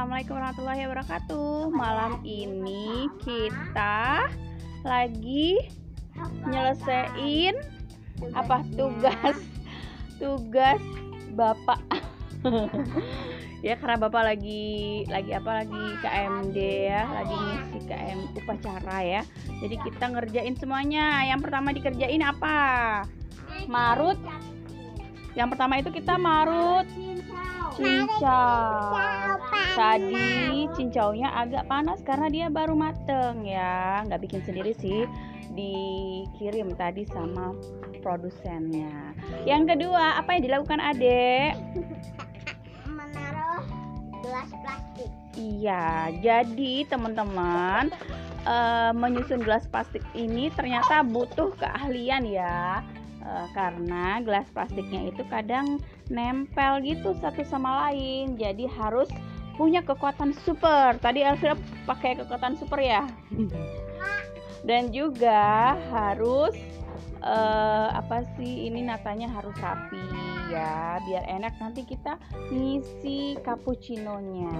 Assalamualaikum warahmatullahi wabarakatuh. Malam ini kita lagi nyelesain apa tugas tugas bapak. ya karena bapak lagi lagi apa lagi KMD ya, lagi ngisi KM upacara ya. Jadi kita ngerjain semuanya. Yang pertama dikerjain apa? Marut. Yang pertama itu kita marut cincau. Tadi cincaunya agak panas karena dia baru mateng ya. Nggak bikin sendiri sih, dikirim tadi sama produsennya. Yang kedua, apa yang dilakukan adek? Menaruh gelas plastik. Iya, jadi teman-teman eh, menyusun gelas plastik ini ternyata butuh keahlian ya. Eh, karena gelas plastiknya itu kadang nempel gitu satu sama lain, jadi harus punya kekuatan super. Tadi Elvira pakai kekuatan super ya. Dan juga harus eh, apa sih ini natanya harus rapi ya, biar enak nanti kita ngisi cappuccino-nya.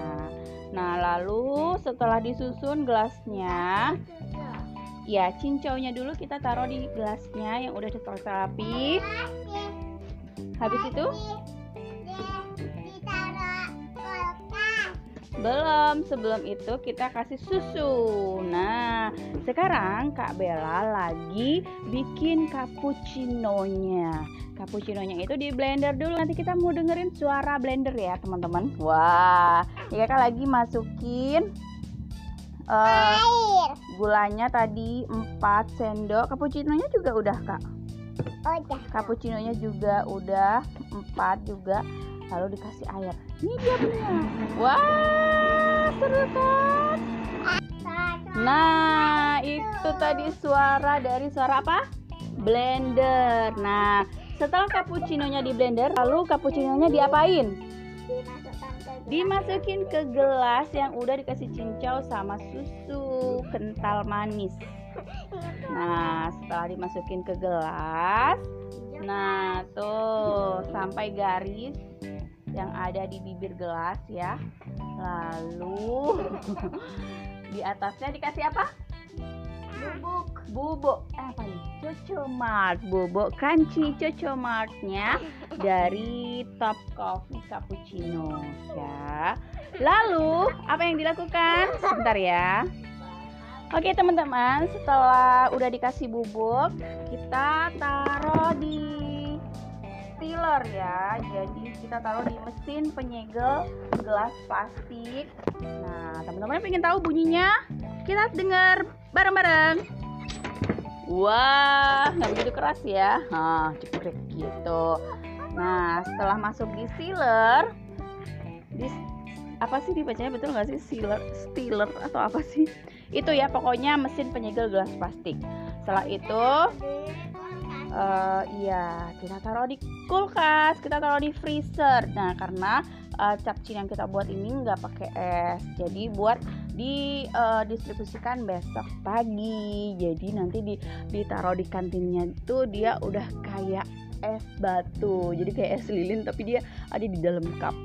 Nah, lalu setelah disusun gelasnya, ya cincaunya dulu kita taruh di gelasnya yang udah ditaruh rapi. Habis itu belum, sebelum itu kita kasih susu. Nah, sekarang Kak Bella lagi bikin cappuccino-nya. Cappuccino-nya itu di blender dulu. Nanti kita mau dengerin suara blender ya, teman-teman. Wah, ya Kak lagi masukin Air. gulanya tadi 4 sendok. Cappuccino-nya juga udah, Kak. Udah. Cappuccino-nya juga udah 4 juga. Lalu dikasih air. Ini dia punya. Wah, seru kan? Nah, itu tadi suara dari suara apa? Blender. Nah, setelah cappuccino-nya di blender, lalu cappuccino-nya diapain? Dimasukin ke gelas yang udah dikasih cincau sama susu kental manis. Nah, setelah dimasukin ke gelas, nah tuh sampai garis yang ada di bibir gelas ya. Lalu di atasnya dikasih apa? Bubuk. bubuk eh, apa nih cocomart. Bubuk kanci cocomartnya dari top coffee cappuccino ya. Lalu apa yang dilakukan? Sebentar ya. Oke teman-teman setelah udah dikasih bubuk kita taruh di stiller ya. Jadi kita taruh di mesin penyegel gelas plastik. Nah teman-teman pengen tahu bunyinya kita dengar bareng-bareng. Wah nggak begitu keras ya? Nah cekrek gitu. Nah setelah masuk di sealer di apa sih dibacanya? Betul nggak sih? Sealer stiller atau apa sih? Itu ya pokoknya mesin penyegel gelas plastik. Setelah itu eh, iya kita taruh di kulkas kita taruh di freezer. Nah karena uh, capcin yang kita buat ini nggak pakai es. Jadi buat di eh, besok pagi jadi nanti di ditaruh di kantinnya itu dia udah kayak es batu jadi kayak es lilin tapi dia ada di dalam cup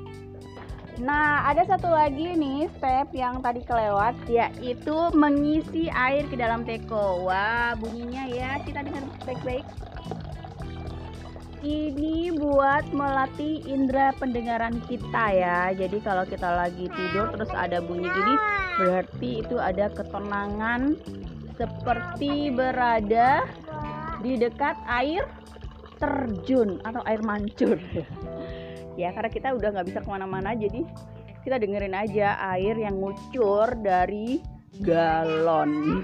Nah, ada satu lagi nih step yang tadi kelewat yaitu mengisi air ke dalam teko. Wah, bunyinya ya kita dengar baik-baik. Ini buat melatih indera pendengaran kita ya. Jadi kalau kita lagi tidur terus ada bunyi gini, berarti itu ada ketenangan seperti berada di dekat air terjun atau air mancur. ya karena kita udah nggak bisa ke mana-mana jadi kita dengerin aja air yang ngucur dari galon.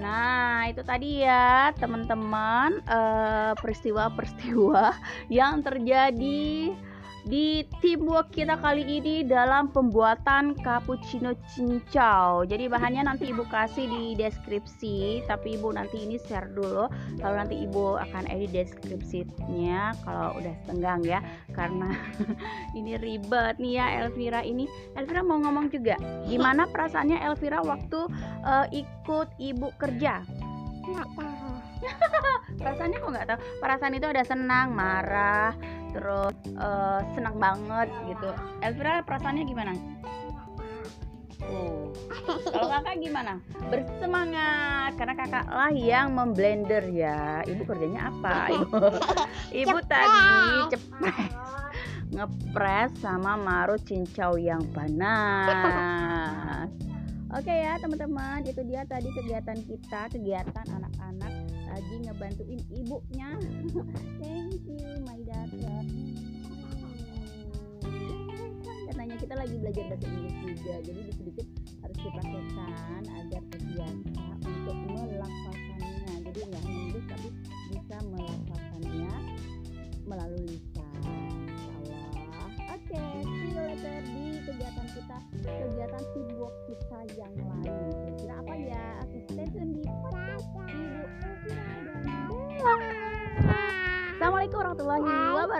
Nah, itu tadi ya, teman-teman, eh, peristiwa-peristiwa yang terjadi di teamwork kita kali ini dalam pembuatan cappuccino cincau. Jadi bahannya nanti Ibu kasih di deskripsi, tapi Ibu nanti ini share dulu. Lalu nanti Ibu akan edit deskripsinya kalau udah senggang ya, karena ini ribet nih ya Elvira ini. Elvira mau ngomong juga, gimana perasaannya Elvira waktu eh, ikut Ibu kerja? Nggak tahu. perasaannya kok nggak tahu perasaan itu ada senang marah terus eh, senang banget gitu Elvira perasaannya gimana Oh. Kalau kakak gimana? Bersemangat karena kakak lah yang memblender ya. Ibu kerjanya apa? Ibu, ibu tadi cepet ngepres sama marut cincau yang panas. Oke ya teman-teman, itu dia tadi kegiatan kita, kegiatan anak-anak lagi ngebantuin ibunya. Thank you my daughter. Katanya kita lagi belajar bahasa Inggris juga, jadi sedikit harus dipraktekkan agar terbiasa untuk melafalkannya. Jadi nggak menulis tapi bisa melafalkannya melalui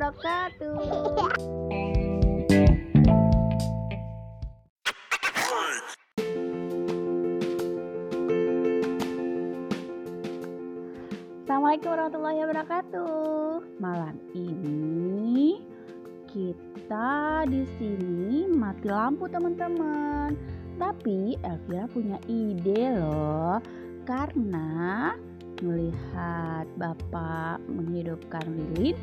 wabarakatuh. Assalamualaikum warahmatullahi wabarakatuh. Malam ini kita di sini mati lampu teman-teman. Tapi Elvira punya ide loh. Karena melihat Bapak menghidupkan lilin,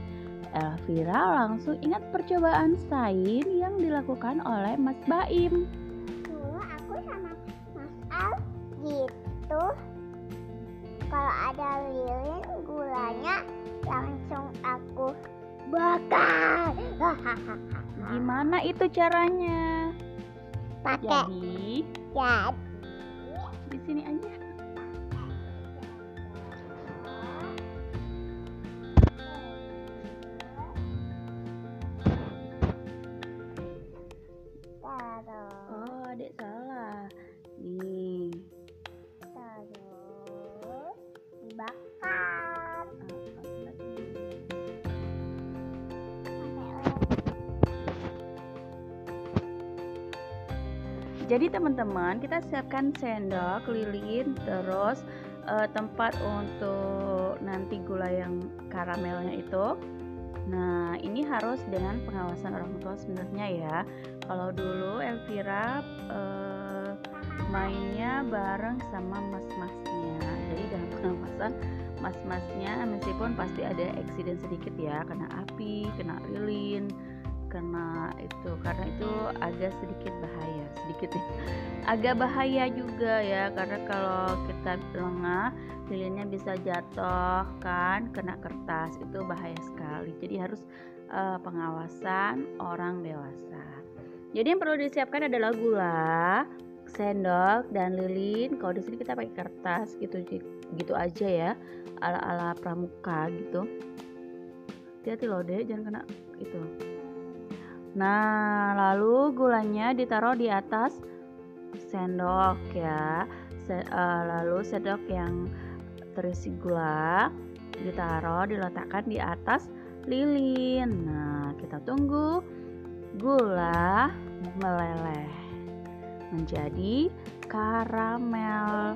Elvira langsung ingat percobaan sain yang dilakukan oleh Mas Baim. Dulu aku sama Mas Al gitu. Kalau ada lilin gulanya langsung aku bakar. Gimana itu caranya? Pakai Jadi cat. di sini aja. Jadi teman-teman kita siapkan sendok, lilin, terus eh, tempat untuk nanti gula yang karamelnya itu. Nah ini harus dengan pengawasan orang tua sebenarnya ya. Kalau dulu Elvira eh, mainnya bareng sama mas-masnya. Jadi dalam pengawasan mas-masnya meskipun pasti ada eksiden sedikit ya, kena api, kena lilin, kena itu karena itu agak sedikit bahaya sedikit ya. Agak bahaya juga ya karena kalau kita lengah lilinnya bisa jatuh kan kena kertas itu bahaya sekali. Jadi harus eh, pengawasan orang dewasa. Jadi yang perlu disiapkan adalah gula sendok dan lilin. Kalau di sini kita pakai kertas gitu gitu aja ya ala ala pramuka gitu. Hati-hati loh deh jangan kena itu Nah, lalu gulanya ditaruh di atas sendok ya. Se- eh, lalu sendok yang terisi gula ditaruh diletakkan di atas lilin. Nah, kita tunggu gula meleleh menjadi karamel.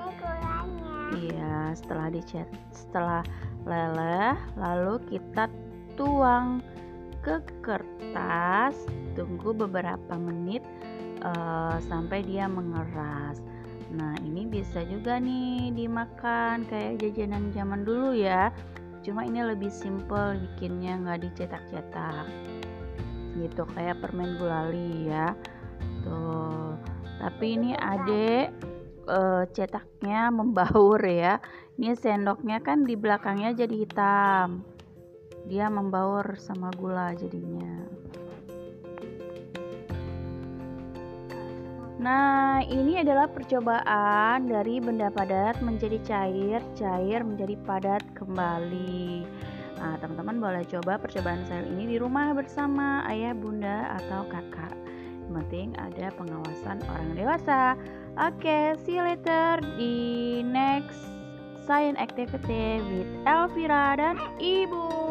Iya, setelah dicet, setelah leleh, lalu kita tuang ke kertas, tunggu beberapa menit eh, sampai dia mengeras. Nah, ini bisa juga nih dimakan kayak jajanan zaman dulu ya. Cuma ini lebih simple bikinnya nggak dicetak-cetak. Gitu kayak permen gulali ya. Tuh. Tapi ini adek eh, cetaknya membaur ya. Ini sendoknya kan di belakangnya jadi hitam. Dia membaur sama gula jadinya. Nah, ini adalah percobaan dari benda padat menjadi cair, cair menjadi padat kembali. Nah, teman-teman boleh coba percobaan saya ini di rumah bersama ayah, bunda, atau kakak. Yang penting ada pengawasan orang dewasa. Oke, see you later di next science activity with Elvira dan Ibu.